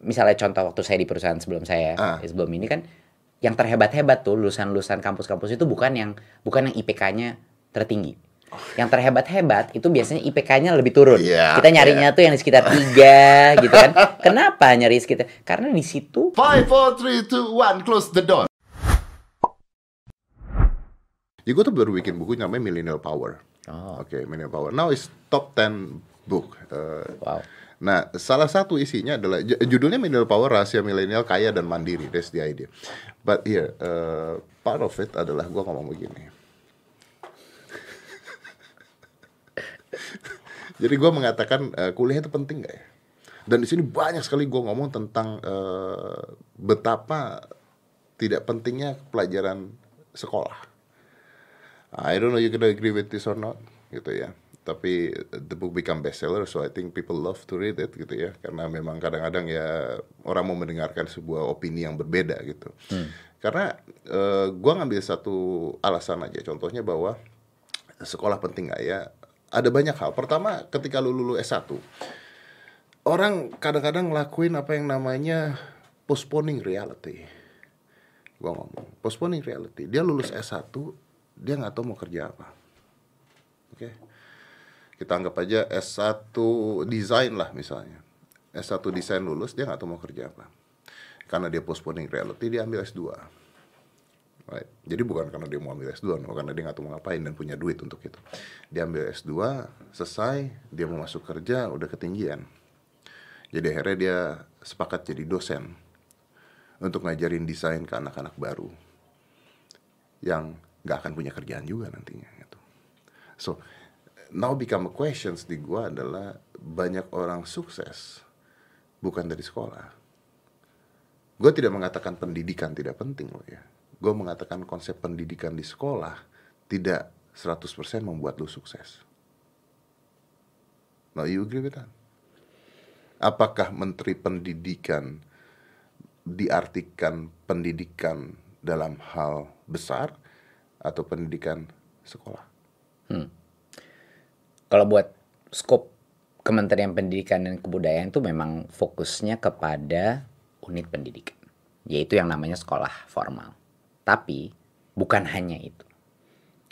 misalnya contoh waktu saya di perusahaan sebelum saya Ah. sebelum ini kan yang terhebat-hebat tuh lulusan-lulusan kampus-kampus itu bukan yang bukan yang IPK-nya tertinggi. Yang terhebat-hebat itu biasanya IPK-nya lebih turun. Iya, Kita nyarinya tuh yang di sekitar tiga gitu kan. Kenapa nyari sekitar? Karena di situ Five, four, three, two, one, close the door. Ya, gue tuh baru bikin buku namanya Millennial Power. Oh, Oke, Millennial Power. Now is top 10 book. Uh, wow. Nah, salah satu isinya adalah judulnya Millennial Power Rahasia Milenial Kaya dan Mandiri. That's the idea. But here, uh, part of it adalah gua ngomong begini. Jadi gua mengatakan uh, kuliah itu penting gak ya? Dan di sini banyak sekali gua ngomong tentang uh, betapa tidak pentingnya pelajaran sekolah. I don't know you gonna agree with this or not, gitu ya. Tapi the book become bestseller, so I think people love to read it, gitu ya. Karena memang kadang-kadang ya orang mau mendengarkan sebuah opini yang berbeda, gitu. Karena eh, gua ngambil satu alasan aja, contohnya bahwa sekolah penting nggak ya? Ada banyak hal. Pertama, ketika lu lulus S1, orang kadang-kadang ngelakuin apa yang namanya postponing reality gua ngomong postponing reality dia lulus S1 dia nggak tahu mau kerja apa oke kita anggap aja S1 desain lah misalnya. S1 desain lulus dia nggak tahu mau kerja apa. Karena dia postponing reality dia ambil S2 right. jadi bukan karena dia mau ambil S2 no, karena dia nggak tahu mau ngapain dan punya duit untuk itu. Dia ambil S2 selesai dia mau masuk kerja udah ketinggian. Jadi akhirnya dia sepakat jadi dosen untuk ngajarin desain ke anak-anak baru yang nggak akan punya kerjaan juga nantinya gitu. So now become a questions di gua adalah banyak orang sukses bukan dari sekolah. Gue tidak mengatakan pendidikan tidak penting loh ya. Gue mengatakan konsep pendidikan di sekolah tidak 100% membuat lu sukses. Now you agree with that? Apakah Menteri Pendidikan diartikan pendidikan dalam hal besar atau pendidikan sekolah? Kalau buat skop Kementerian Pendidikan dan Kebudayaan itu memang fokusnya kepada unit pendidikan, yaitu yang namanya sekolah formal. Tapi bukan hanya itu.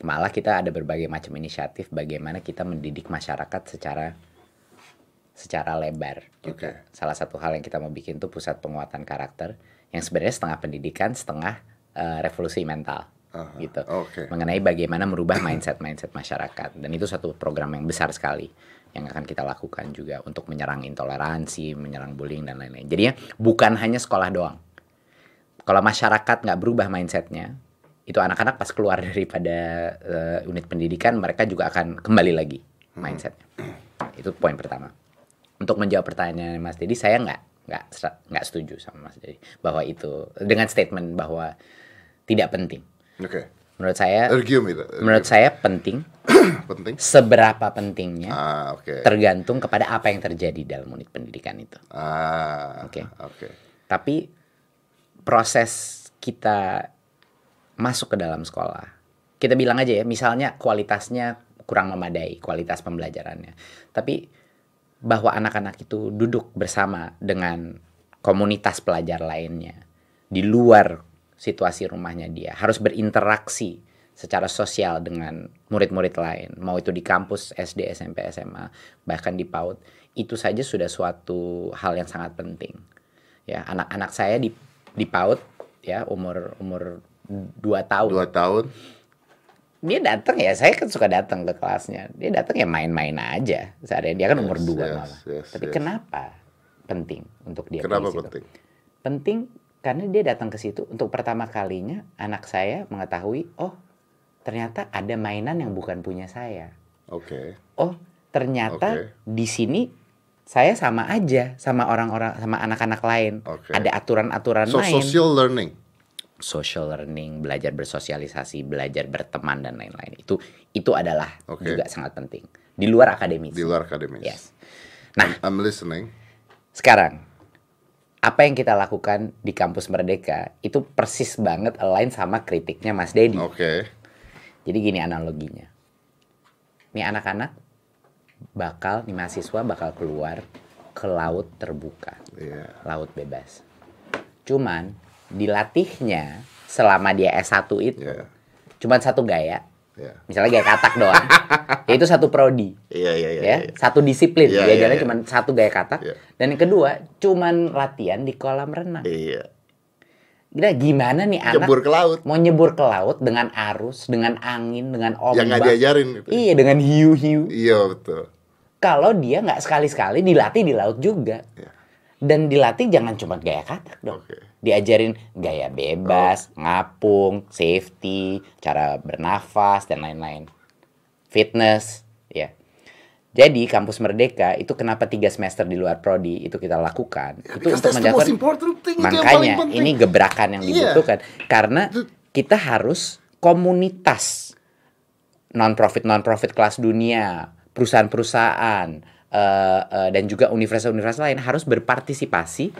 Malah kita ada berbagai macam inisiatif bagaimana kita mendidik masyarakat secara secara lebar juga. Oke. Salah satu hal yang kita mau bikin tuh pusat penguatan karakter yang sebenarnya setengah pendidikan, setengah eh, revolusi mental Aha, gitu. oke. Mengenai bagaimana merubah mindset-mindset masyarakat dan itu satu program yang besar sekali yang akan kita lakukan juga untuk menyerang intoleransi, menyerang bullying dan lain-lain. Jadinya bukan hanya sekolah doang. Kalau masyarakat nggak berubah mindsetnya, itu anak-anak pas keluar daripada eh, unit pendidikan mereka juga akan kembali lagi mindsetnya. Itu poin pertama. Untuk menjawab pertanyaan Mas Dedi, saya nggak nggak nggak setuju sama Mas Dedi bahwa itu dengan statement bahwa tidak penting. Oke. Menurut saya, Argue me that. menurut saya penting. penting. Seberapa pentingnya Ah, oke. tergantung kepada apa yang terjadi dalam unit pendidikan itu. Ah, Oke. Oke. Tapi proses kita masuk ke dalam sekolah, kita bilang aja ya, misalnya kualitasnya kurang memadai, kualitas pembelajarannya. Tapi bahwa anak-anak itu duduk bersama dengan komunitas pelajar lainnya di luar situasi rumahnya dia, harus berinteraksi secara sosial dengan murid-murid lain, mau itu di kampus SD, SMP, SMA, bahkan di PAUD, itu saja sudah suatu hal yang sangat penting ya anak-anak saya di di PAUD ya umur umur dua tahun Dua tahun. dia datang ya saya kan suka datang ke kelasnya dia datang ya main-main aja seharian dia kan umur Yes, dua yes, malah yes, tapi yes. kenapa penting untuk dia Kenapa situ? penting? Karena dia datang ke situ untuk pertama kalinya anak saya mengetahui oh ternyata ada mainan yang bukan punya saya Oke. oh ternyata Oke. di sini saya sama aja sama orang-orang sama anak-anak lain Oke. ada aturan-aturan So main social learning. social learning belajar bersosialisasi belajar berteman dan lain-lain itu itu adalah Oke. juga sangat penting di luar akademis di luar akademis. yes nah I'm listening. sekarang apa yang kita lakukan di kampus Merdeka itu persis banget align sama kritiknya Mas Dedi Oke. Jadi gini analoginya. Nih anak-anak bakal, nih mahasiswa bakal keluar ke laut terbuka, Iya. laut bebas. Cuman dilatihnya selama dia S1 itu Iya. cuman satu gaya, Iya. misalnya gaya katak doang. itu satu prodi. Iya, iya, iya. ya, iya. satu disiplin. Iya, dia iya, iya. cuma satu gaya katak. Iya. Dan yang kedua, cuman latihan di kolam renang. Iya. Gila, gimana nih anak Nyebur ke laut. mau nyebur ke laut dengan arus, dengan angin, dengan ombak. Yang nggak diajarin gitu. Iya, dengan hiu-hiu. Iya, betul. Kalau dia nggak sekali-sekali dilatih di laut juga. Iya. Dan dilatih jangan cuma gaya katak dong. Oke. Diajarin gaya bebas, Oh. ngapung, safety, cara bernafas dan lain-lain. Fitness, ya. Jadi kampus Merdeka itu kenapa tiga semester di luar prodi itu kita lakukan itu Ya, because untuk itu yang makanya ini gebrakan yang Iya. dibutuhkan karena kita harus komunitas non profit non profit kelas dunia perusahaan-perusahaan eh, eh, dan juga universitas-universitas lain harus berpartisipasi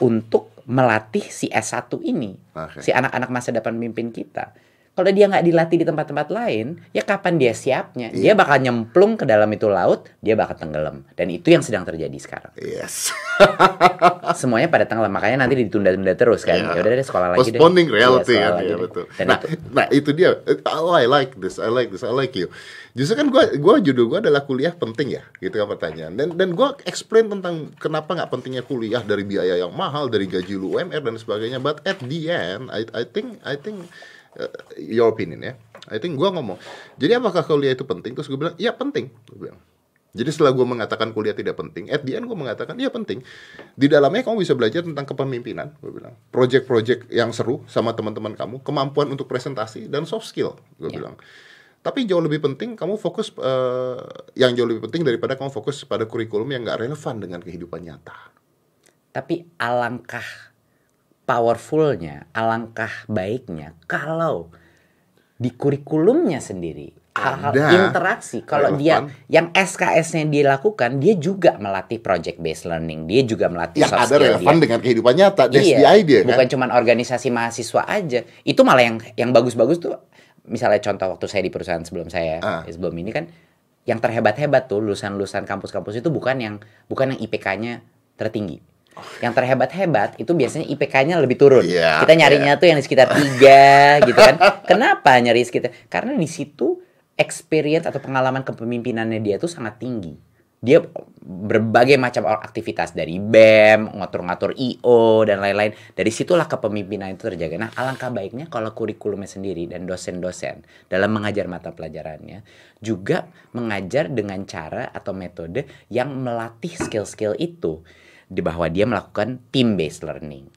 untuk melatih si S1 ini Oke. si anak-anak masa depan pemimpin kita kalau dia nggak dilatih di tempat-tempat lain ya kapan dia siapnya dia Iya. bakal nyemplung ke dalam itu laut dia bakal tenggelam dan itu yang sedang terjadi sekarang Yes. semuanya pada tenggelam makanya nanti ditunda-tunda terus kan Iya. ya udah deh sekolah lagi deh Postponing Iya, reality sekolah kan, lagi ya deh. betul. dan nah, itu nah itu dia. Oh, I like this, I like this, I like you. Justru kan gua gua judul gua adalah kuliah penting ya, gitu kan pertanyaan. Dan dan gua explain tentang kenapa nggak pentingnya kuliah dari biaya yang mahal, dari gaji lu UMR dan sebagainya. But at the end, I I think I think uh, your opinion ya. I think gua ngomong. Jadi apakah kuliah itu penting? Terus gue bilang, iya penting. Gue bilang. Jadi setelah gue mengatakan kuliah tidak penting, at the end gue mengatakan iya penting. Di dalamnya kamu bisa belajar tentang kepemimpinan, gue bilang. Project-project yang seru sama teman-teman kamu, kemampuan untuk presentasi dan soft skill, gue Ya. bilang. Tapi jauh lebih penting kamu fokus, eh, yang jauh lebih penting daripada kamu fokus pada kurikulum yang nggak relevan dengan kehidupan nyata. tapi alangkah powerfulnya alangkah baiknya kalau di kurikulumnya sendiri hal-hal Ada interaksi kalau dia yang SKS-nya dia lakukan dia juga melatih project based learning dia juga melatih Yang soft ada relevan dia. dengan kehidupan nyata, iya, idea kan. bukan cuma organisasi mahasiswa aja. Itu malah yang yang bagus-bagus tuh misalnya contoh waktu saya di perusahaan sebelum saya Ah. sebelum ini kan yang terhebat-hebat tuh lulusan-lulusan kampus-kampus itu bukan yang bukan yang IPK-nya tertinggi. Yang terhebat-hebat itu biasanya IPK-nya lebih turun. Iya, Kita nyarinya tuh yang di sekitar tiga gitu kan. Kenapa nyari sekitar? Karena di situ experience atau pengalaman kepemimpinannya dia tuh sangat tinggi. Dia berbagai macam aktivitas dari BEM, ngatur-ngatur IO dan lain-lain. Dari situlah kepemimpinan itu terjaga. Nah, alangkah baiknya kalau kurikulumnya sendiri dan dosen-dosen dalam mengajar mata pelajarannya juga mengajar dengan cara atau metode yang melatih skill-skill itu di bahwa dia melakukan team based learning.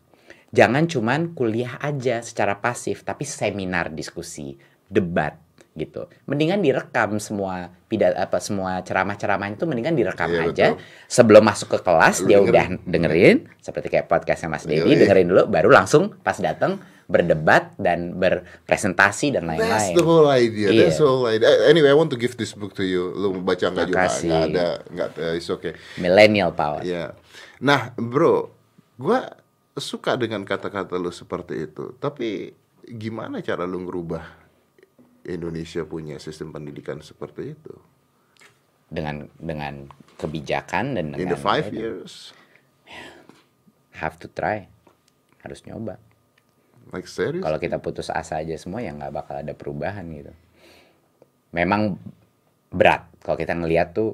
Jangan cuman kuliah aja secara pasif, tapi seminar diskusi, debat gitu. Mendingan direkam semua pidat apa semua ceramah-ceramahnya itu mendingan direkam Iya, aja betul. sebelum masuk ke kelas Lu dia dengerin. udah dengerin seperti kayak podcastnya Mas Iya, Dedi iya. dengerin dulu baru langsung pas datang berdebat dan berpresentasi dan That's lain-lain. the whole idea. Iya. That's the whole idea. Anyway, I want to give this book to you. Lu baca nggak juga? Nggak ada, nggak. uh, It's okay. Millennial power. Iya. Nah, bro, gua suka dengan kata-kata lu seperti itu. Tapi gimana cara lu ngerubah Indonesia punya sistem pendidikan seperti itu? Dengan dengan kebijakan dan dengan In the five ya, years, have to try. Harus nyoba. like serious? Kalau kita putus asa aja semua ya nggak bakal ada perubahan gitu. Memang berat kalau kita ngelihat tuh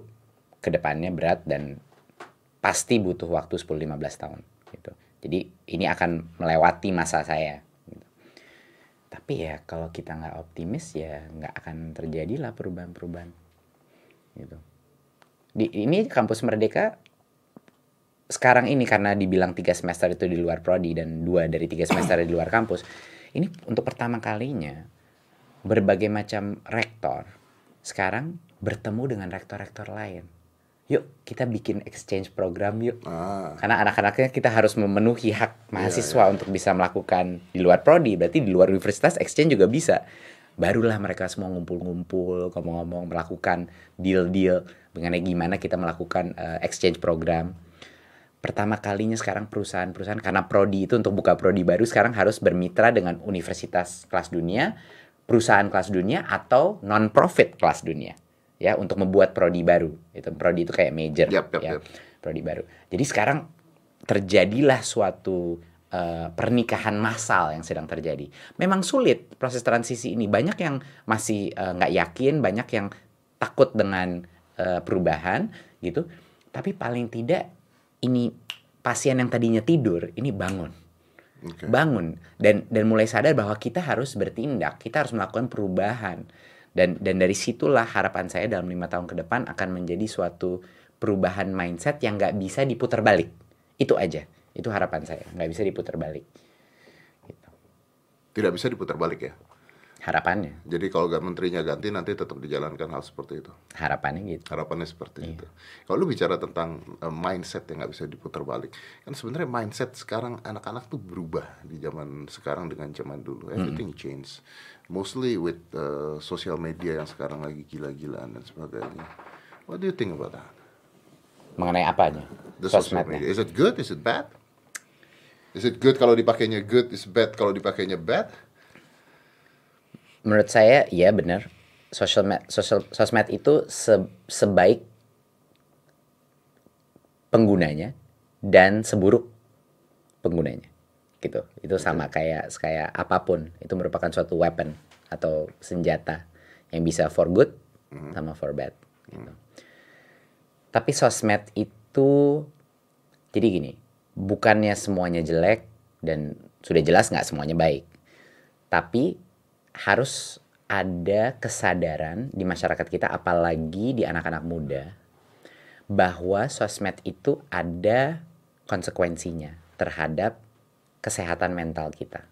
ke depannya berat dan pasti butuh waktu 10-15 tahun gitu. Jadi ini akan melewati masa saya. gitu. Tapi ya kalau kita nggak optimis ya nggak akan terjadi lah perubahan-perubahan gitu. Di ini kampus Merdeka sekarang ini karena dibilang tiga semester itu di luar prodi dan dua dari tiga semester di luar kampus ini untuk pertama kalinya berbagai macam rektor sekarang bertemu dengan rektor-rektor lain yuk kita bikin exchange program yuk. Ah, karena anak-anaknya kita harus memenuhi hak mahasiswa Iya, untuk bisa melakukan di luar prodi. Berarti di luar universitas exchange juga bisa. Barulah mereka semua ngumpul-ngumpul ngomong-ngomong melakukan deal-deal mengenai gimana kita melakukan eh, exchange program. Pertama kalinya sekarang perusahaan-perusahaan karena prodi itu untuk buka prodi baru sekarang harus bermitra dengan universitas kelas dunia, perusahaan kelas dunia atau non profit kelas dunia ya untuk membuat prodi baru. Itu prodi itu kayak major Yap, yap, ya. yap. prodi baru. Jadi sekarang terjadilah suatu uh, pernikahan massal yang sedang terjadi. Memang sulit proses transisi ini. Banyak yang masih uh, nggak yakin, banyak yang takut dengan uh, perubahan gitu. Tapi paling tidak ini pasien yang tadinya tidur ini bangun. Okay. Bangun dan dan mulai sadar bahwa kita harus bertindak, kita harus melakukan perubahan. Dan dan dari situlah harapan saya dalam lima tahun ke depan akan menjadi suatu perubahan mindset yang nggak bisa diputar balik. Itu aja. Itu harapan saya, nggak bisa diputar balik. Gitu. Tidak bisa diputar balik ya? Harapannya. Jadi kalau gak menterinya ganti nanti tetap dijalankan hal seperti itu. Harapannya gitu. Harapannya seperti iya. itu. Kalau lu bicara tentang uh, mindset yang nggak bisa diputar balik, kan sebenarnya mindset sekarang anak-anak tuh berubah di zaman sekarang dengan zaman dulu. Everything mm. change. Mostly with uh, social media yang sekarang lagi gila-gilaan dan sebagainya. What do you think about that? Mengenai apanya? The social media. Is it good? Is it bad? Is it good kalau dipakainya good? Is bad kalau dipakainya bad? menurut saya ya benar social med, social sosmed itu se, sebaik penggunanya dan seburuk penggunanya gitu itu sama kayak kayak apa pun itu merupakan suatu weapon atau senjata yang bisa for good mm. sama for bad gitu. Mm. tapi sosmed itu jadi gini bukannya semuanya jelek dan sudah jelas nggak semuanya baik tapi harus ada kesadaran di masyarakat kita apalagi di anak-anak muda bahwa sosmed itu ada konsekuensinya terhadap kesehatan mental kita.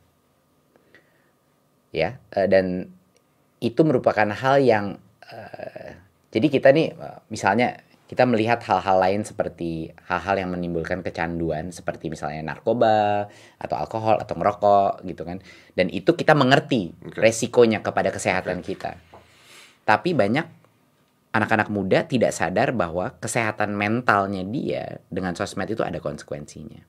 Ya, eh, dan itu merupakan hal yang uh, jadi kita nih eh, misalnya kita melihat hal-hal lain seperti hal-hal yang menimbulkan kecanduan seperti misalnya narkoba atau alkohol atau merokok gitu kan dan itu kita mengerti okay. resikonya kepada kesehatan okay. kita tapi banyak anak-anak muda tidak sadar bahwa kesehatan mentalnya dia dengan sosmed itu ada konsekuensinya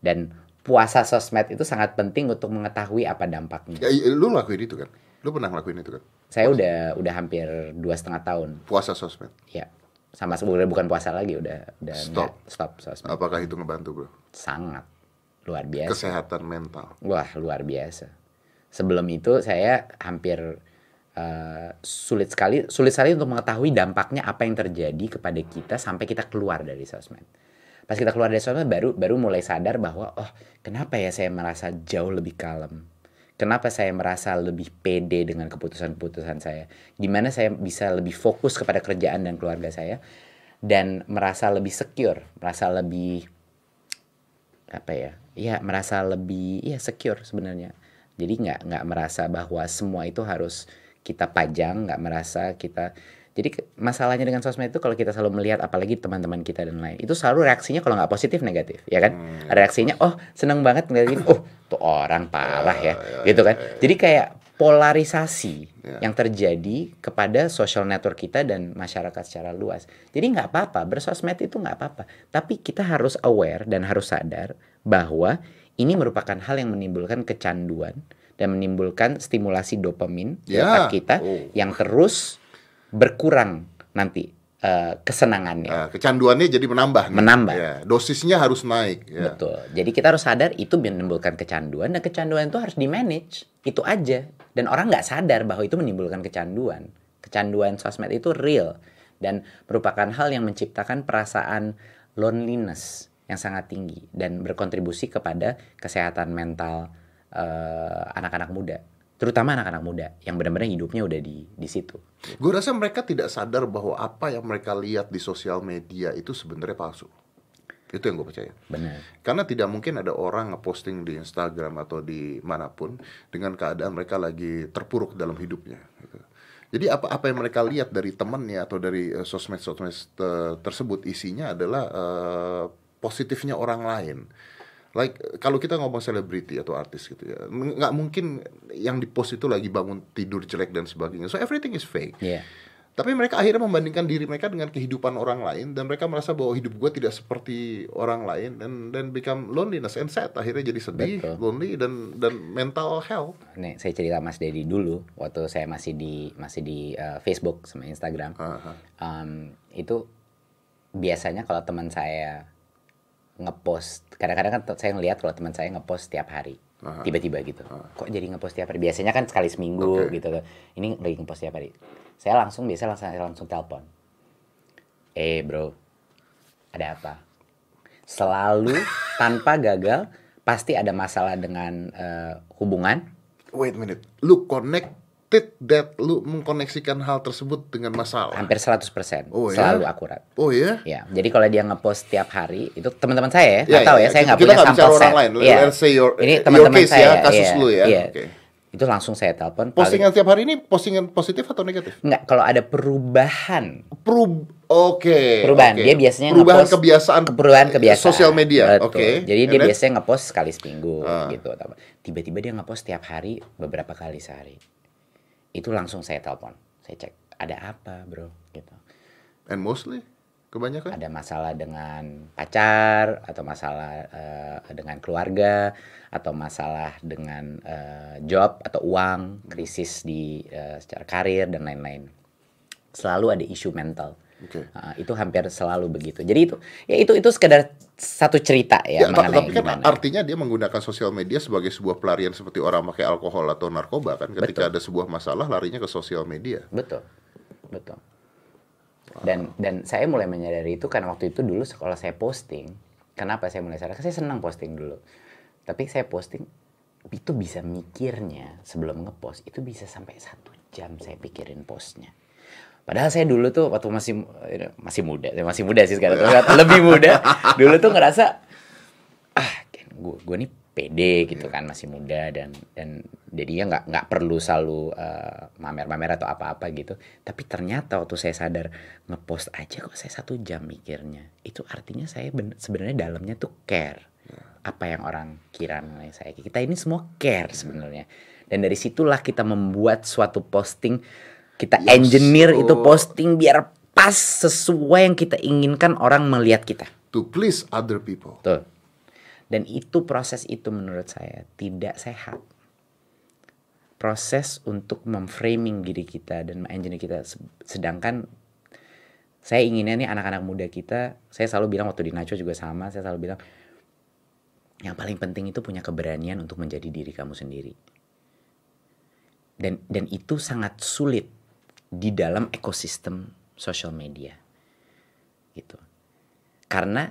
dan puasa sosmed itu sangat penting untuk mengetahui apa dampaknya ya, lu lakuin itu kan lu pernah ngelakuin itu kan saya udah udah hampir dua setengah tahun puasa sosmed ya sama sebenarnya bukan puasa lagi udah udah stop stop sosmed. Apakah itu ngebantu bro? Sangat luar biasa. Kesehatan mental. Wah luar biasa. Sebelum itu saya hampir uh, sulit sekali sulit sekali untuk mengetahui dampaknya apa yang terjadi kepada kita sampai kita keluar dari sosmed. Pas kita keluar dari sosmed baru baru mulai sadar bahwa oh kenapa ya saya merasa jauh lebih kalem Kenapa saya merasa lebih pede dengan keputusan-keputusan saya? Gimana saya bisa lebih fokus kepada kerjaan dan keluarga saya dan merasa lebih secure, merasa lebih apa ya? Ya, merasa lebih ya secure sebenarnya. Jadi nggak nggak merasa bahwa semua itu harus kita pajang, nggak merasa kita jadi masalahnya dengan sosmed itu kalau kita selalu melihat apalagi teman-teman kita dan lain itu selalu reaksinya kalau nggak positif negatif ya kan hmm, ya. reaksinya oh seneng banget ngeliatin oh tuh orang parah ya, ya, ya gitu kan ya, ya. jadi kayak polarisasi ya. yang terjadi kepada social network kita dan masyarakat secara luas jadi nggak apa-apa bersosmed itu nggak apa-apa tapi kita harus aware dan harus sadar bahwa ini merupakan hal yang menimbulkan kecanduan dan menimbulkan stimulasi dopamin ya. di otak kita oh. yang terus berkurang nanti uh, kesenangannya. Uh, kecanduannya jadi menambah. Nih. Menambah. Ya, dosisnya harus naik. Ya. Betul. Jadi kita harus sadar itu menimbulkan kecanduan dan kecanduan itu harus di manage. Itu aja. Dan orang nggak sadar bahwa itu menimbulkan kecanduan. Kecanduan sosmed itu real dan merupakan hal yang menciptakan perasaan loneliness yang sangat tinggi dan berkontribusi kepada kesehatan mental eh, anak-anak uh, muda terutama anak-anak muda yang benar-benar hidupnya udah di di situ. Gue rasa mereka tidak sadar bahwa apa yang mereka lihat di sosial media itu sebenarnya palsu. Itu yang gue percaya. Benar. Karena tidak mungkin ada orang ngeposting di Instagram atau di mana pun dengan keadaan mereka lagi terpuruk dalam hidupnya. Gitu. Jadi apa apa yang mereka lihat dari temannya atau dari uh, sosmed-sosmed tersebut isinya adalah uh, positifnya orang lain like kalau kita ngomong selebriti atau artis gitu ya nggak mungkin yang di post itu lagi bangun tidur jelek dan sebagainya so everything is fake yeah. tapi mereka akhirnya membandingkan diri mereka dengan kehidupan orang lain dan mereka merasa bahwa hidup gue tidak seperti orang lain dan dan become loneliness and sad akhirnya jadi sedih Betul. lonely dan dan mental health nih saya cerita mas Dedi dulu waktu saya masih di masih di uh, Facebook sama Instagram uh -huh. um, itu biasanya kalau teman saya ngepost. Kadang-kadang kan saya ngelihat kalau teman saya ngepost tiap hari. Aha. tiba-tiba gitu. Kok jadi ngepost tiap hari? Biasanya kan sekali seminggu Oke. gitu ini lagi ngepost tiap hari. Saya langsung biasa langsung langsung telepon. Eh bro ada apa? Selalu tanpa gagal pasti ada masalah dengan eh, hubungan. Wait a minute. Lu connected that lu mengkoneksikan hal tersebut dengan masalah. hampir 100% Oh, ya? selalu akurat Oh ya? Ya, jadi kalau dia ngepost tiap hari itu teman-teman saya ya, Ya, tahu ya, ya, saya nggak punya sampel orang lain. Iya. Let's say your- ini teman-teman case saya, ya, kasus iya, lu ya. iya. Oke. Itu langsung saya telepon. paling- Postingan tiap hari ini postingan positif atau negatif? nggak kalau ada perubahan, Perub Oke. perubahan oke. dia biasanya perubahan ngepost kebiasaan perubahan kebiasaan sosial media. Oke. Jadi dia And then- biasanya ngepost sekali seminggu Ah. gitu. Tiba-tiba dia ngepost tiap hari beberapa kali sehari. Itu langsung saya telepon. Saya cek ada apa, Bro? Gitu. and mostly kebanyakan ada masalah dengan pacar atau masalah eh, dengan keluarga atau masalah dengan eh, job atau uang krisis di eh, secara karir dan lain-lain selalu ada isu mental Oke. Ah, itu hampir selalu begitu. Jadi itu ya itu itu sekedar satu cerita ya, Ya, mengenai tapi kan gimana. artinya dia menggunakan sosial media sebagai sebuah pelarian seperti orang pakai alkohol atau narkoba kan ketika ada sebuah masalah larinya ke sosial media. betul. Betul. Dan dan saya mulai menyadari itu karena waktu itu dulu sekolah saya posting. Kenapa saya mulai sadar? Karena saya senang posting dulu. Tapi saya posting itu bisa mikirnya sebelum ngepost itu bisa sampai satu jam saya pikirin postnya padahal saya dulu tuh waktu masih masih muda saya masih muda sih sekarang tapi lebih muda. Dulu tuh ngerasa ah gue gue nih pede gitu kan masih muda dan dan jadinya nggak nggak perlu selalu eh, mamer-mamer atau apa-apa gitu. Tapi ternyata waktu saya sadar ngepost aja kok saya satu jam mikirnya itu artinya saya ben- sebenarnya dalamnya tuh care. Apa yang orang kira mengenai saya. Kita ini semua care sebenarnya. Dan dari situlah kita membuat suatu posting kita Yang engineer so- itu posting biar pas sesuai yang kita inginkan orang melihat kita To please other people. Betul. Dan itu proses itu menurut saya tidak sehat. Proses untuk memframing diri kita dan mengengineer kita. Se- Sedangkan saya inginnya nih anak-anak muda kita, saya selalu bilang waktu di Nacho juga sama, saya selalu bilang yang paling penting itu punya keberanian untuk menjadi diri kamu sendiri. Dan dan itu sangat sulit di dalam ekosistem social media. Gitu. Karena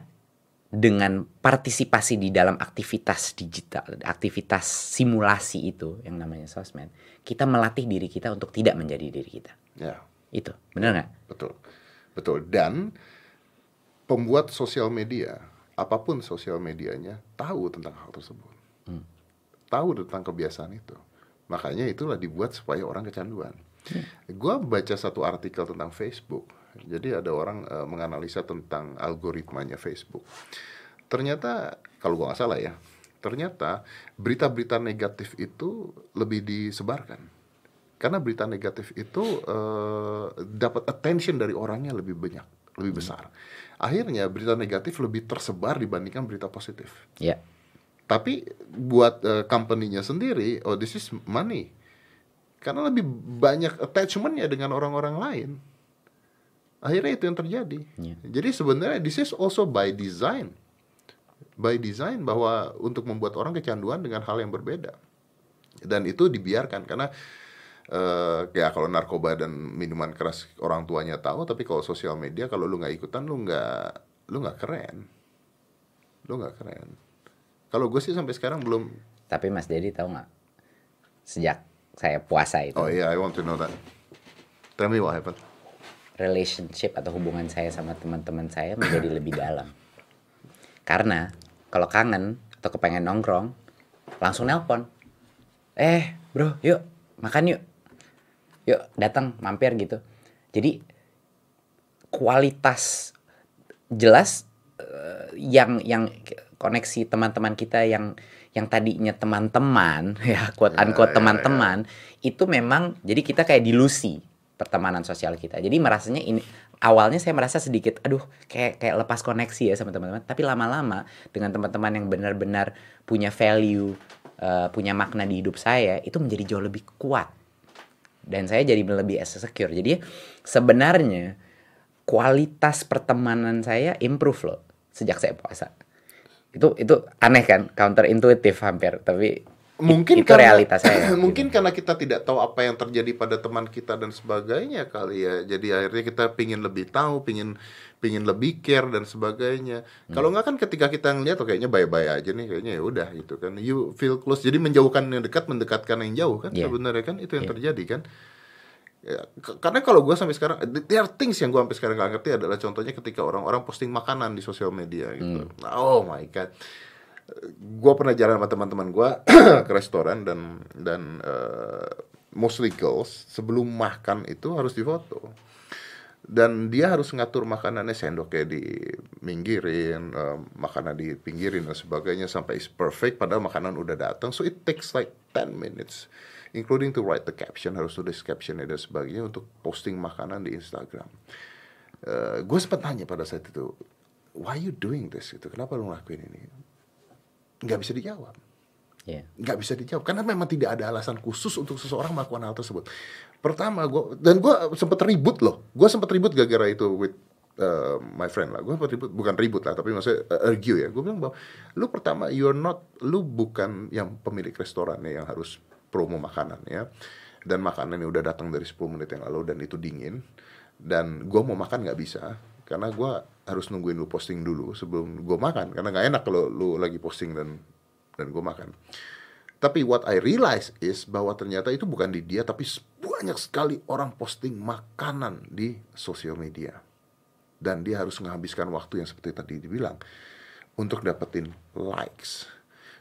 dengan partisipasi di dalam aktivitas digital, aktivitas simulasi itu yang namanya sosmed, kita melatih diri kita untuk tidak menjadi diri kita. Ya, Itu, benar nggak? betul. Betul. Dan pembuat sosial media, apa pun sosial medianya, tahu tentang hal tersebut. Tahu tentang kebiasaan itu. Makanya itulah dibuat supaya orang kecanduan. Gua baca satu artikel tentang Facebook. Jadi ada orang eh, menganalisa tentang algoritmanya Facebook. Ternyata kalau gua nggak salah ya, ternyata berita-berita negatif itu lebih disebarkan. Karena berita negatif itu eh, dapat attention dari orangnya lebih banyak, lebih besar. Akhirnya berita negatif lebih tersebar dibandingkan berita positif. Ya, Tapi buat eh, company-nya sendiri, oh this is money. Karena lebih banyak attachment-nya dengan orang-orang lain. Akhirnya itu yang terjadi. Iya. Jadi sebenarnya this is also by design. By design bahwa untuk membuat orang kecanduan dengan hal yang berbeda. Dan itu dibiarkan karena eh ya kalau narkoba dan minuman keras orang tuanya tahu, tapi kalau sosial media kalau lu nggak ikutan lu nggak lu nggak keren. Lu nggak keren. Kalau gue sih sampai sekarang belum. tapi Mas Dedi tahu nggak? Sejak saya puasa itu, Oh iya, I want to know that. Tell me what happened. relationship atau hubungan saya sama teman-teman saya menjadi lebih dalam. Karena kalau kangen atau kepengen nongkrong, langsung nelpon. Eh, bro, yuk makan yuk. Yuk datang mampir gitu. Jadi kualitas jelas eh, yang yang koneksi teman-teman kita yang yang tadinya teman-teman ya quote Ya, unquote ya, teman-teman itu memang jadi kita kayak dilusi pertemanan sosial kita. Jadi merasanya ini awalnya saya merasa sedikit aduh kayak kayak lepas koneksi ya sama teman-teman, tapi lama-lama dengan teman-teman yang benar-benar punya value, eh, punya makna di hidup saya itu menjadi jauh lebih kuat. Dan saya jadi lebih secure. Jadi sebenarnya kualitas pertemanan saya improve loh sejak saya puasa. Itu itu aneh kan, counter intuitif hampir, tapi mungkin itu karena, realitas saya. mungkin karena kita tidak tahu apa yang terjadi pada teman kita dan sebagainya kali ya jadi akhirnya kita pingin lebih tahu pingin pingin lebih care dan sebagainya Hmm. kalau nggak kan ketika kita ngeliat oh, kayaknya bye-bye aja nih kayaknya ya udah gitu kan you feel close jadi menjauhkan yang dekat mendekatkan yang jauh kan Yeah. sebenarnya kan itu yang Yeah. terjadi kan Ya, karena kalau gue sampai sekarang there are things yang gue sampai sekarang gak ngerti adalah contohnya ketika orang-orang posting makanan di sosial media gitu. Oh my god. Gue pernah jalan sama teman-teman gue ke restoran dan dan eh, mostly girls sebelum makan itu harus difoto. Dan dia harus ngatur makanannya sendoknya diminggirin eh, makanan dipinggirin dan sebagainya sampai is perfect padahal makanan udah datang. So it takes like 10 minutes including to write the caption harus tulis captionnya dan sebagainya untuk posting makanan di Instagram gue sempat tanya pada saat itu why you doing this gitu kenapa lu ngelakuin ini nggak bisa dijawab Iya. nggak bisa dijawab karena memang tidak ada alasan khusus untuk seseorang melakukan hal tersebut. Pertama gue dan gue sempat ribut loh, gue sempat ribut gara-gara itu with uh, my friend lah. Gue sempat ribut bukan ribut lah, tapi maksudnya uh, argue ya. Gue bilang bahwa lu pertama you're not, lu bukan yang pemilik restorannya yang harus promo makanan ya. Dan makanannya udah datang dari 10 menit yang lalu dan itu dingin. Dan gue mau makan nggak bisa karena gue harus nungguin lu posting dulu sebelum gue makan karena nggak enak kalau lu lagi posting dan dan gue makan. Tapi what I realize is bahwa ternyata itu bukan di dia, tapi banyak sekali orang posting makanan di sosial media. Dan dia harus menghabiskan waktu yang seperti tadi dibilang untuk dapetin likes.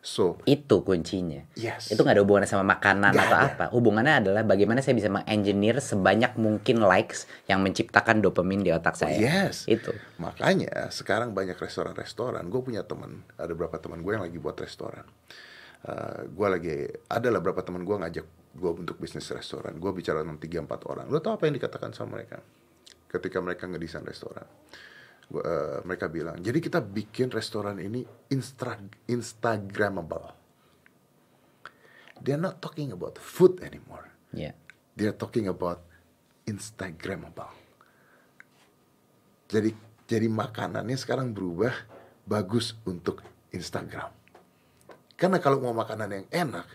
So, Itu kuncinya. yes. Itu nggak ada hubungannya sama makanan Nggak atau ada. apa. Hubungannya adalah bagaimana saya bisa mengengineer sebanyak mungkin likes yang menciptakan dopamin di otak saya. Yes. Itu. Makanya sekarang banyak restoran-restoran. Gue punya teman, ada beberapa teman gue yang lagi buat restoran. Uh, gue lagi ada lah beberapa teman gue ngajak gue untuk bisnis restoran. Gue bicara dengan tiga empat orang. Lo tau apa yang dikatakan sama mereka ketika mereka ngedesain restoran? Gua, uh, mereka bilang, jadi kita bikin restoran ini instra Instagramable. They're not talking about food anymore. Ya. They're talking about Instagramable. Jadi jadi makanannya sekarang berubah bagus untuk Instagram. Karena kalau mau makanan yang enak,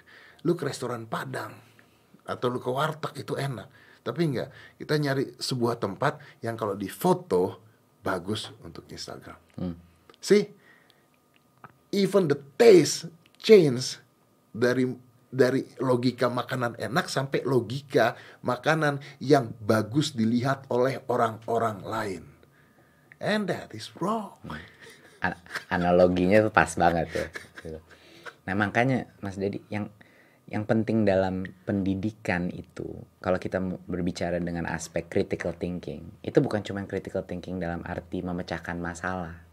lu ke restoran Padang atau lu ke warteg itu enak. Tapi enggak, kita nyari sebuah tempat yang kalau difoto bagus untuk Instagram. See, even the taste change dari dari logika makanan enak sampai logika makanan yang bagus dilihat oleh orang-orang lain. And that is wrong. An- analoginya tuh pas banget. Gitu. Nah makanya Mas Dedi yang yang penting dalam pendidikan itu kalau kita berbicara dengan aspek critical thinking itu bukan cuma critical thinking dalam arti memecahkan masalah.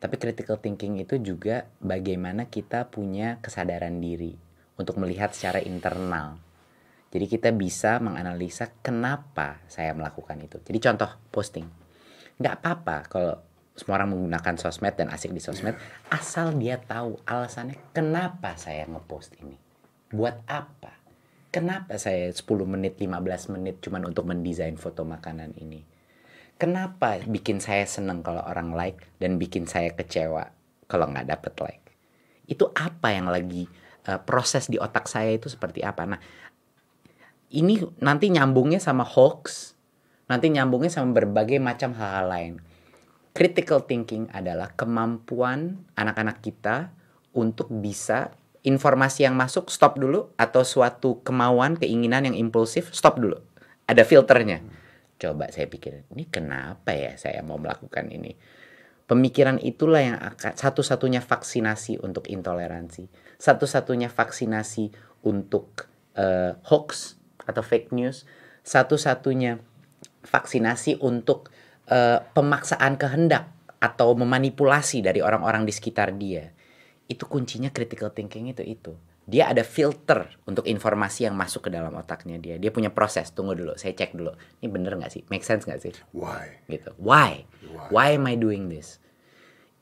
Tapi critical thinking itu juga bagaimana kita punya kesadaran diri untuk melihat secara internal. Jadi kita bisa menganalisa kenapa saya melakukan itu. Jadi contoh posting. Nggak apa-apa kalau semua orang menggunakan sosmed dan asik di sosmed asal dia tahu alasannya kenapa saya ngepost ini buat apa? Kenapa saya 10 menit 15 menit cuman untuk mendesain foto makanan ini? Kenapa bikin saya seneng kalau orang like dan bikin saya kecewa kalau nggak dapet like? Itu apa yang lagi eh, proses di otak saya itu seperti apa? Nah ini nanti nyambungnya sama hoax, nanti nyambungnya sama berbagai macam hal-hal lain. Critical thinking adalah kemampuan anak-anak kita untuk bisa informasi yang masuk stop dulu atau suatu kemauan, keinginan yang impulsif stop dulu. Ada filternya. Coba saya pikir, ini kenapa ya saya mau melakukan ini? Pemikiran itulah yang akan satu-satunya vaksinasi untuk intoleransi, satu-satunya vaksinasi untuk eh, hoax atau fake news, satu-satunya vaksinasi untuk eh, pemaksaan kehendak atau memanipulasi dari orang-orang di sekitar dia. Itu kuncinya critical thinking itu itu. Dia ada filter untuk informasi yang masuk ke dalam otaknya dia. Dia punya proses. Tunggu dulu, saya cek dulu. Ini bener nggak sih? Make sense nggak sih? Why? gitu. Why? Why? Why am I doing this?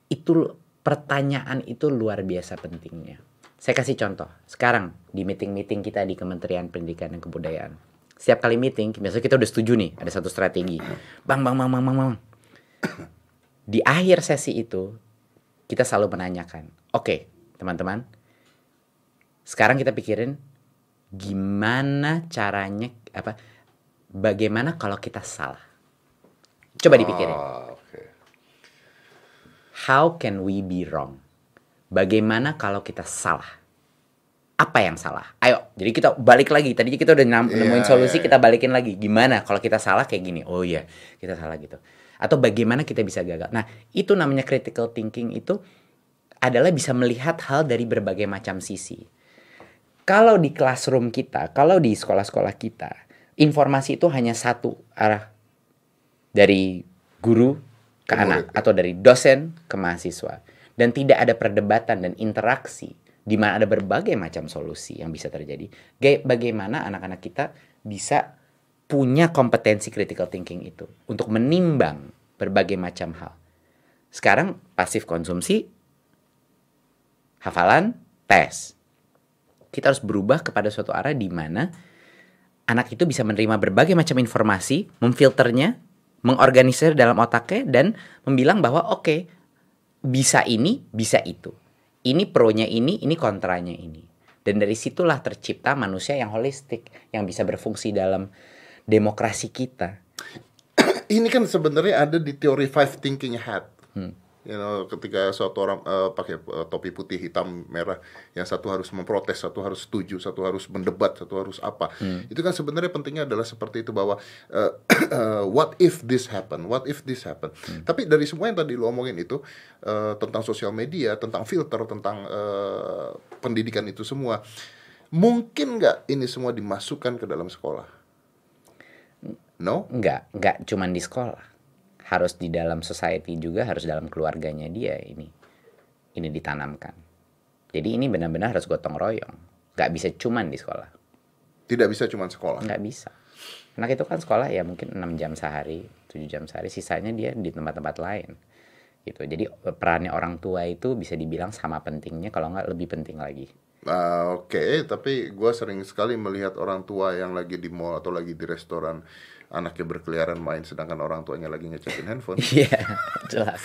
Itu pertanyaan itu luar biasa pentingnya. Saya kasih contoh. Sekarang di meeting-meeting kita di Kementerian Pendidikan dan Kebudayaan, setiap kali meeting, biasanya kita udah setuju nih, ada satu strategi. Bang, bang, bang, bang, bang, bang. Di akhir sesi itu, kita selalu menanyakan, oke, teman-teman, sekarang kita pikirin gimana caranya apa bagaimana kalau kita salah? Coba dipikirin. Ah, oke. how can we be wrong? Bagaimana kalau kita salah? Apa yang salah? Ayo jadi kita balik lagi. Tadi kita udah Iya, nemuin solusi iya, kita balikin lagi. Gimana kalau kita salah kayak gini? Oh iya kita salah gitu atau bagaimana kita bisa gagal. Nah itu namanya critical thinking itu adalah bisa melihat hal dari berbagai macam sisi. Kalau di classroom kita kalau di sekolah-sekolah kita informasi itu hanya satu arah. Dari guru ke anak atau dari dosen ke mahasiswa. Dan tidak ada perdebatan dan interaksi di mana ada berbagai macam solusi yang bisa terjadi. Ga- Bagaimana anak-anak kita bisa punya kompetensi critical thinking itu untuk menimbang berbagai macam hal. Sekarang pasif konsumsi, hafalan, tes. Kita harus berubah kepada suatu arah di mana anak itu bisa menerima berbagai macam informasi, memfilternya, mengorganisir dalam otaknya dan membilang bahwa oke, bisa ini, bisa itu. Ini pronya ini, ini kontranya ini. Dan dari situlah tercipta manusia yang holistik, yang bisa berfungsi dalam demokrasi kita. Ini kan sebenarnya ada di teori five thinking hat. Hmm. You know, ketika suatu orang eh, pakai eh, topi putih, hitam, merah, yang satu harus memprotes, satu harus setuju, satu harus mendebat, satu harus apa. Hmm. Itu kan sebenarnya pentingnya adalah seperti itu bahwa eh, eh, what if this happen, what if this happen. Hmm. Tapi dari semua yang tadi lu omongin itu eh, tentang sosial media, tentang filter, tentang eh, pendidikan itu semua, mungkin nggak ini semua dimasukkan ke dalam sekolah? No? Enggak, enggak cuman di sekolah. Harus di dalam society juga, harus dalam keluarganya dia ini. Ini ditanamkan. Jadi ini benar-benar harus gotong royong. Enggak bisa cuman di sekolah. Tidak bisa cuma sekolah. Enggak bisa. Anak itu kan sekolah ya mungkin 6 jam sehari, 7 jam sehari, sisanya dia di tempat-tempat lain. Gitu. Jadi perannya orang tua itu bisa dibilang sama pentingnya kalau nggak lebih penting lagi. Ah, Oke, tapi gue sering sekali melihat orang tua yang lagi di mall atau lagi di restoran anaknya berkeliaran main sedangkan orang tuanya lagi ngecekin handphone. Iya, jelas.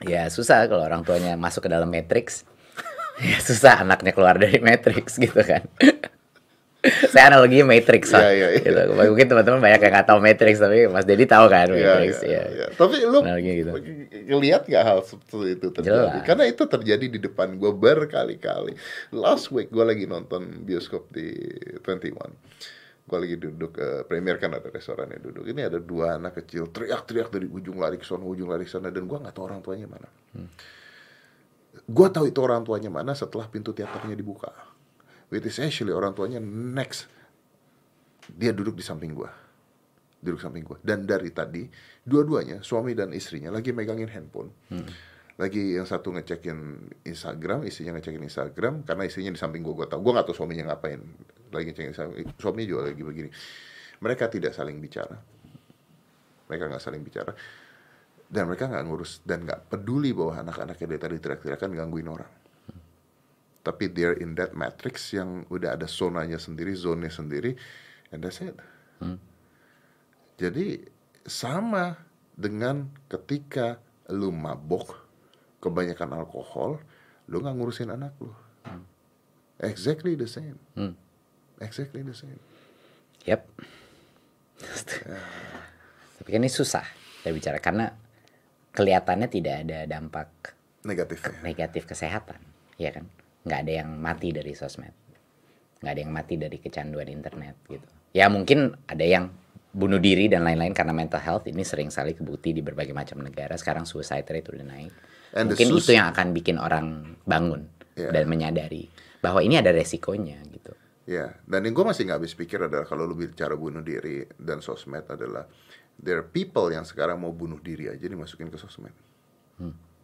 ya susah kalau orang tuanya masuk ke dalam matrix. Ya susah anaknya keluar dari matrix gitu kan. Saya analoginya matrix lah. Iya, iya, iya. Gitu. Mungkin teman-teman banyak yang nggak tahu matrix tapi Mas Dedi tahu kan Iya, matrix iya, ya. iya. Tapi lu gitu. ngelihat gak hal seperti itu terjadi? Jelas. Karena itu terjadi di depan gue berkali-kali. Last week gue lagi nonton bioskop di 21. Gue lagi duduk eh, premier kan ada restorannya duduk. Ini ada dua anak kecil teriak-teriak dari ujung lari ke sana, ujung lari ke sana dan gue nggak tahu orang tuanya mana. Gue tahu itu orang tuanya mana setelah pintu teaternya dibuka. Which is actually orang tuanya next. Dia duduk di samping gua. Duduk samping gua. Dan dari tadi dua-duanya suami dan istrinya lagi megangin handphone. Lagi yang satu ngecekin Instagram istrinya ngecekin Instagram karena istrinya di samping gua gua tahu gua nggak tahu suaminya ngapain. Lagi ngecekin Instagram suaminya juga lagi begini. Mereka tidak saling bicara. Mereka nggak saling bicara. Dan mereka nggak ngurus dan nggak peduli bahwa anak-anaknya dari tadi teriak-teriakan gangguin orang tapi they're in that matrix yang udah ada zonanya sendiri, zonnya sendiri, and that's it. Jadi sama dengan ketika lu mabok, kebanyakan alkohol, lu nggak ngurusin anak lu. Exactly the same. Hmm. Exactly the same. Yap. Tapi kan ini susah kita bicara karena kelihatannya tidak ada dampak Negatifnya. negatif kesehatan, ya kan? Nggak ada yang mati dari sosmed, nggak ada yang mati dari kecanduan internet gitu. Ya mungkin ada yang bunuh diri dan lain-lain karena mental health ini sering sekali kebukti di berbagai macam negara. Sekarang suicide rate udah naik. And mungkin itu yang akan bikin orang bangun Yeah. dan menyadari bahwa ini ada resikonya gitu. Ya, dan yang gue masih nggak habis pikir adalah kalau lu bicara bunuh diri dan sosmed adalah there are people yang sekarang mau bunuh diri aja dimasukin ke sosmed.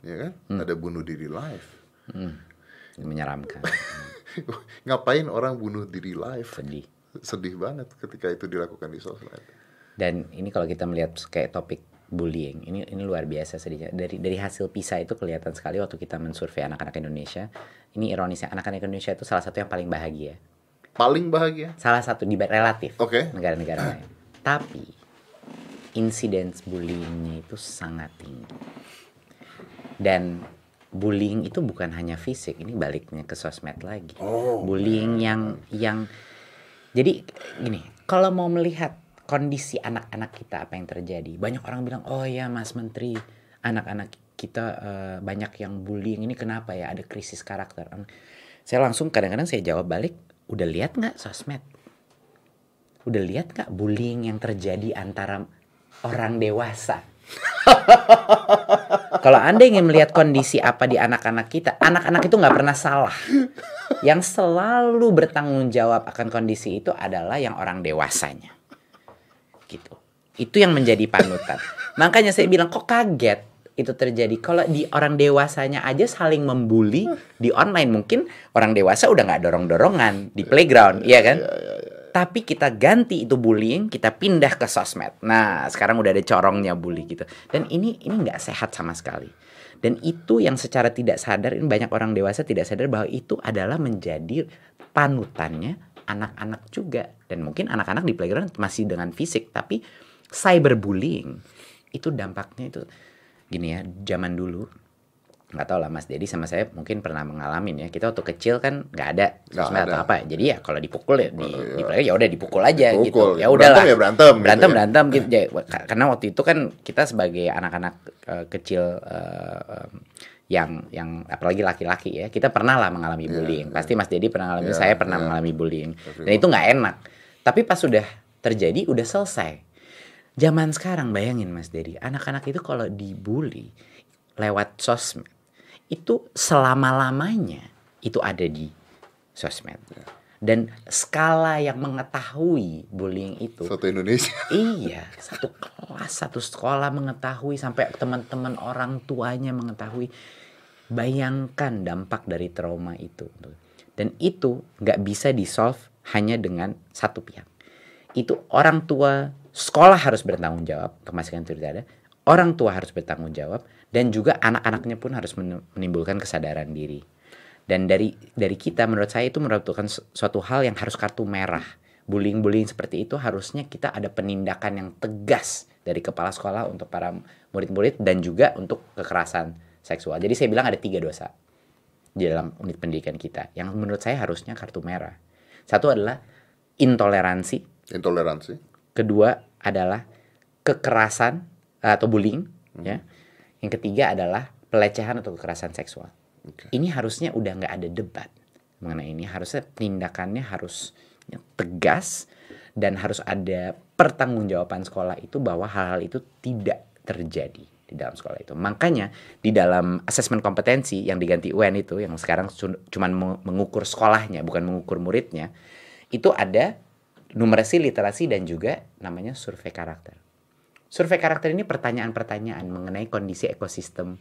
Ya kan? Ada bunuh diri live. Ini menyeramkan, Ngapain orang bunuh diri live? sedih. Sedih banget ketika itu dilakukan di sosmed. Dan ini kalau kita melihat kayak topik bullying, ini ini luar biasa sedihnya. Dari dari hasil PISA itu kelihatan sekali waktu kita mensurvei anak-anak Indonesia. Ini ironisnya anak-anak Indonesia itu salah satu yang paling bahagia. paling bahagia. Salah satu di relatif Oke. negara-negara lain. Tapi incidence bullyingnya itu sangat tinggi. Dan bullying itu bukan hanya fisik, ini baliknya ke sosmed lagi. Oh. Bullying yang yang jadi gini, kalau mau melihat kondisi anak-anak kita apa yang terjadi, banyak orang bilang, "Oh ya, Mas Menteri, anak-anak kita eh, banyak yang bullying. Ini kenapa ya? Ada krisis karakter." Saya langsung kadang-kadang saya jawab balik, "Udah lihat nggak sosmed? Udah lihat nggak bullying yang terjadi antara orang dewasa?" Kalau Anda ingin melihat kondisi apa di anak-anak kita, anak-anak itu nggak pernah salah. Yang selalu bertanggung jawab akan kondisi itu adalah yang orang dewasanya. Gitu. Itu yang menjadi panutan. Makanya saya bilang kok kaget itu terjadi. Kalau di orang dewasanya aja saling membuli di online mungkin orang dewasa udah nggak dorong-dorongan di playground, iya kan? Tapi kita ganti itu bullying, kita pindah ke sosmed. Nah, sekarang udah ada corongnya bully gitu. Dan ini ini nggak sehat sama sekali. Dan itu yang secara tidak sadar, ini banyak orang dewasa tidak sadar bahwa itu adalah menjadi panutannya anak-anak juga. Dan mungkin anak-anak di playground masih dengan fisik, tapi cyberbullying itu dampaknya itu gini ya, zaman dulu nggak tahu lah Mas Dedi sama saya mungkin pernah mengalami ya. Kita waktu kecil kan nggak ada sosmed atau apa. Jadi ya kalau dipukul ya di, Oh, iya. di ya udah dipukul aja Dipukul. gitu ya Berantem udahlah ya berantem gitu berantem ya. berantem gitu. Ya, ka- karena waktu itu kan kita sebagai anak-anak eh, kecil eh, em, yang yang apalagi laki-laki ya kita pernah lah mengalami bullying. pasti Mas Dedi pernah mengalami Iya, saya pernah iya. mengalami bullying. Dan itu nggak enak. Tapi pas sudah terjadi udah selesai. Zaman sekarang bayangin Mas Dedi anak-anak itu kalau dibully lewat sosmed itu selama-lamanya itu ada di sosmed dan skala yang mengetahui bullying itu Satu Indonesia. Iya, satu kelas, satu sekolah mengetahui sampai teman-teman orang tuanya mengetahui. Bayangkan dampak dari trauma itu. Dan itu nggak bisa di solve hanya dengan satu pihak. Itu orang tua, sekolah harus bertanggung jawab, kemasikan itu tidak ada. Orang tua harus bertanggung jawab dan juga anak-anaknya pun harus men- menimbulkan kesadaran diri. Dan dari dari kita menurut saya itu merupakan su- suatu hal yang harus kartu merah. Bullying-bullying seperti itu harusnya kita ada penindakan yang tegas dari kepala sekolah untuk para murid-murid dan juga untuk kekerasan seksual. Jadi saya bilang ada tiga dosa di dalam unit pendidikan kita yang menurut saya harusnya kartu merah. Satu adalah intoleransi, Intoleransi. kedua adalah kekerasan eh, atau bullying, ya. Yang ketiga adalah pelecehan atau kekerasan seksual. Oke. Ini harusnya udah nggak ada debat mengenai ini. Harusnya tindakannya harus tegas dan harus ada pertanggungjawaban sekolah itu bahwa hal-hal itu tidak terjadi di dalam sekolah itu. Makanya di dalam asesmen kompetensi yang diganti UN itu yang sekarang cu- cuman meng- mengukur sekolahnya bukan mengukur muridnya, itu ada numerasi, literasi dan juga namanya survei karakter. Survei karakter ini pertanyaan-pertanyaan mengenai kondisi ekosistem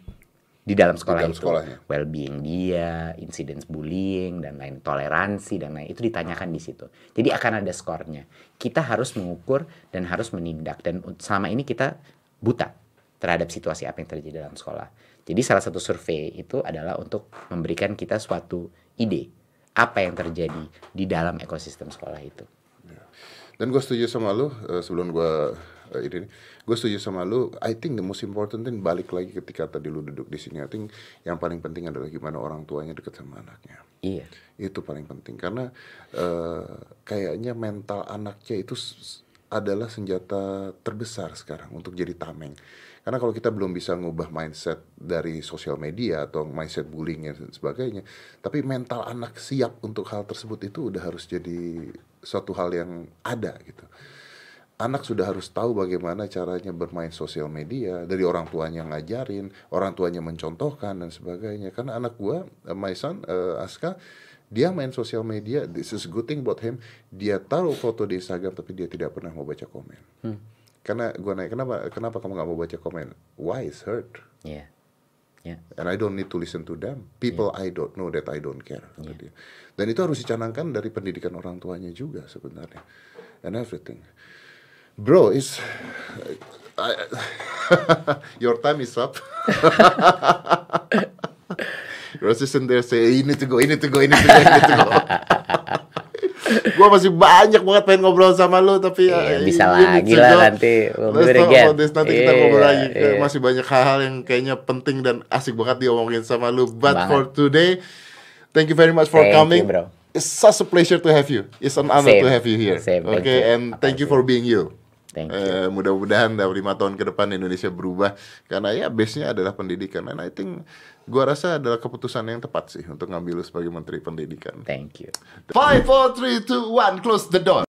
di dalam sekolah dalam itu, sekolahnya. well-being dia, incidence bullying dan lain toleransi dan lain itu ditanyakan di situ. Jadi akan ada skornya. Kita harus mengukur dan harus menindak dan selama ini kita buta terhadap situasi apa yang terjadi dalam sekolah. Jadi salah satu survei itu adalah untuk memberikan kita suatu ide apa yang terjadi di dalam ekosistem sekolah itu. Dan gue setuju sama lu eh, sebelum gue eh, ini, gue setuju sama lu. I think the most important thing balik lagi ketika tadi lu duduk di sini. I think yang paling penting adalah gimana orang tuanya deket sama anaknya. Iya. Itu paling penting karena eh, kayaknya mental anaknya itu adalah senjata terbesar sekarang untuk jadi tameng. Karena kalau kita belum bisa ngubah mindset dari sosial media atau mindset bullying dan sebagainya, tapi mental anak siap untuk hal tersebut itu udah harus jadi suatu hal yang ada gitu. Anak sudah harus tahu bagaimana caranya bermain sosial media dari orang tuanya ngajarin, orang tuanya mencontohkan dan sebagainya. Karena anak gua, eh, my son, eh, Aska, dia main sosial media. This is good thing about him. Dia taruh foto di Instagram tapi dia tidak pernah mau baca komen. Karena gua nanya kenapa kenapa kamu nggak mau baca komen? Why is hurt? Iya. Ya. And I don't need to listen to them. People I don't know that I don't care. dia. Dan itu harus dicanangkan dari pendidikan orang tuanya juga sebenarnya. And everything. Bro, is I- your time is up. Your assistant there say, you need to go, you need to go, you need to go, you need to go. Gua masih banyak banget pengen ngobrol sama lu tapi Iya, ya, bisa you lagi lah go. nanti. We'll this. Nanti kita Iya, ngobrol lagi. Iya. Masih banyak hal-hal yang kayaknya penting dan asik banget diomongin sama lu. But Banget. for today, thank you very much for Thank you, coming. bro. It's such a pleasure to have you. It's an honor Same. to have you here. Same, thank okay, you. and thank you for being you. Thank you. Eh, mudah-mudahan dalam lima tahun ke depan Indonesia berubah karena ya base-nya adalah pendidikan and I think gua rasa adalah keputusan yang tepat sih untuk ngambil lu sebagai menteri pendidikan. Thank you. Five, four, three, two, one, close the door.